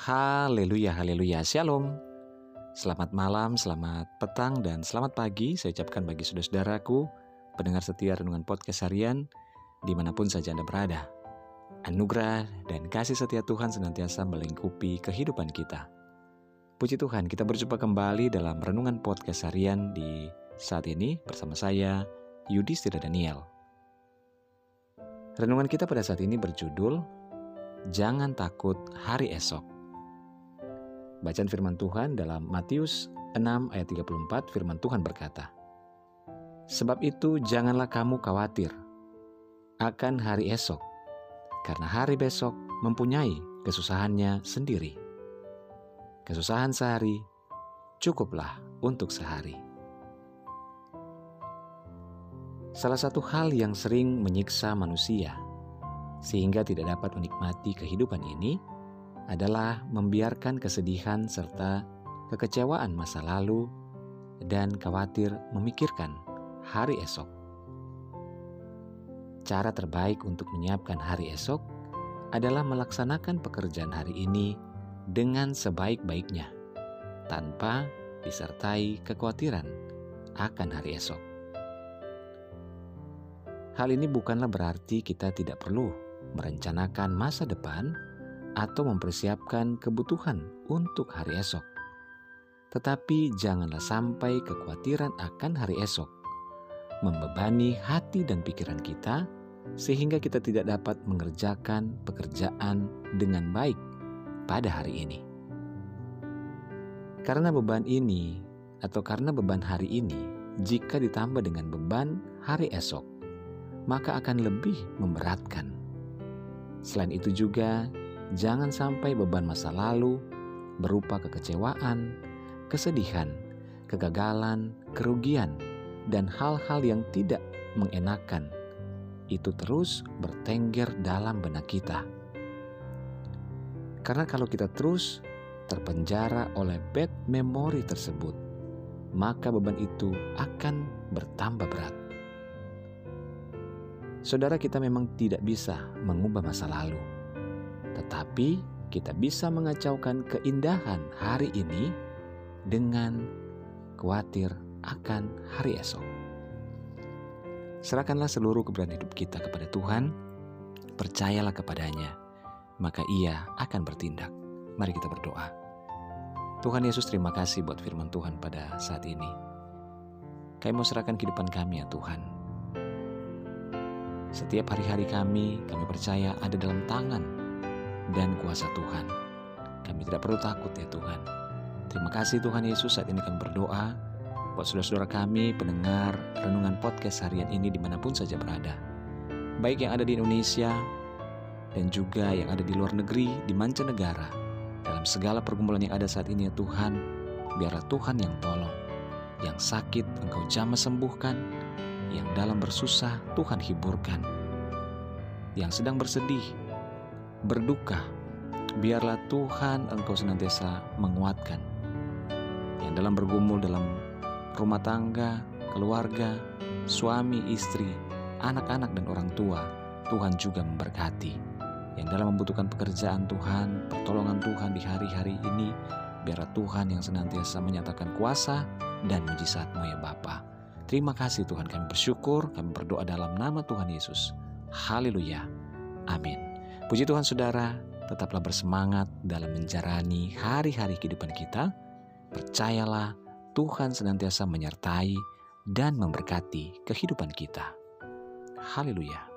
Haleluya, haleluya, shalom. Selamat malam, selamat petang, dan selamat pagi saya ucapkan bagi saudara-saudaraku, pendengar setia Renungan Podcast Harian, di mana pun saja Anda berada. Anugerah dan kasih setia Tuhan senantiasa melingkupi kehidupan kita. Puji Tuhan, kita berjumpa kembali dalam Renungan Podcast Harian di saat ini bersama saya, Yudhistira Daniel. Renungan kita pada saat ini berjudul Jangan takut hari esok. Bacaan firman Tuhan dalam Matius 6 ayat 34 firman Tuhan berkata, Sebab itu janganlah kamu khawatir akan hari esok, karena hari besok mempunyai kesusahannya sendiri. Kesusahan sehari cukuplah untuk sehari. Salah satu hal yang sering menyiksa manusia sehingga tidak dapat menikmati kehidupan ini adalah membiarkan kesedihan serta kekecewaan masa lalu dan khawatir memikirkan hari esok. Cara terbaik untuk menyiapkan hari esok adalah melaksanakan pekerjaan hari ini dengan sebaik-baiknya, tanpa disertai kekhawatiran akan hari esok. Hal ini bukanlah berarti kita tidak perlu merencanakan masa depan, atau mempersiapkan kebutuhan untuk hari esok. Tetapi janganlah sampai kekhawatiran akan hari esok membebani hati dan pikiran kita, sehingga kita tidak dapat mengerjakan pekerjaan dengan baik pada hari ini. Karena beban ini, atau karena beban hari ini, jika ditambah dengan beban hari esok, maka akan lebih memberatkan Selain itu juga, jangan sampai beban masa lalu berupa kekecewaan, kesedihan, kegagalan, kerugian, dan hal-hal yang tidak mengenakan itu terus bertengger dalam benak kita. Karena kalau kita terus terpenjara oleh bad memory tersebut, maka beban itu akan bertambah berat. Saudara kita memang tidak bisa mengubah masa lalu, tetapi kita bisa mengacaukan keindahan hari ini dengan khawatir akan hari esok. Serahkanlah seluruh keberanian hidup kita kepada Tuhan, percayalah kepadanya, maka ia akan bertindak. Mari kita berdoa. Tuhan Yesus terima kasih buat firman Tuhan pada saat ini. Kami mau serahkan kehidupan kami ya Tuhan setiap hari-hari kami, kami percaya ada dalam tangan dan kuasa Tuhan. Kami tidak perlu takut ya Tuhan. Terima kasih Tuhan Yesus saat ini kami berdoa buat saudara-saudara kami pendengar renungan podcast harian ini di mana pun saja berada. Baik yang ada di Indonesia dan juga yang ada di luar negeri, di mancanegara. Dalam segala pergumulan yang ada saat ini ya Tuhan, biarlah Tuhan yang tolong. Yang sakit engkau jamah sembuhkan, yang dalam bersusah Tuhan hiburkan. Yang sedang bersedih, berduka, biarlah Tuhan engkau senantiasa menguatkan. Yang dalam bergumul dalam rumah tangga, keluarga, suami, istri, anak-anak dan orang tua, Tuhan juga memberkati. Yang dalam membutuhkan pekerjaan Tuhan, pertolongan Tuhan di hari-hari ini, biarlah Tuhan yang senantiasa menyatakan kuasa dan mujizatmu ya Bapa. Terima kasih Tuhan kami bersyukur, kami berdoa dalam nama Tuhan Yesus. Haleluya. Amin. Puji Tuhan saudara, tetaplah bersemangat dalam menjalani hari-hari kehidupan kita. Percayalah Tuhan senantiasa menyertai dan memberkati kehidupan kita. Haleluya.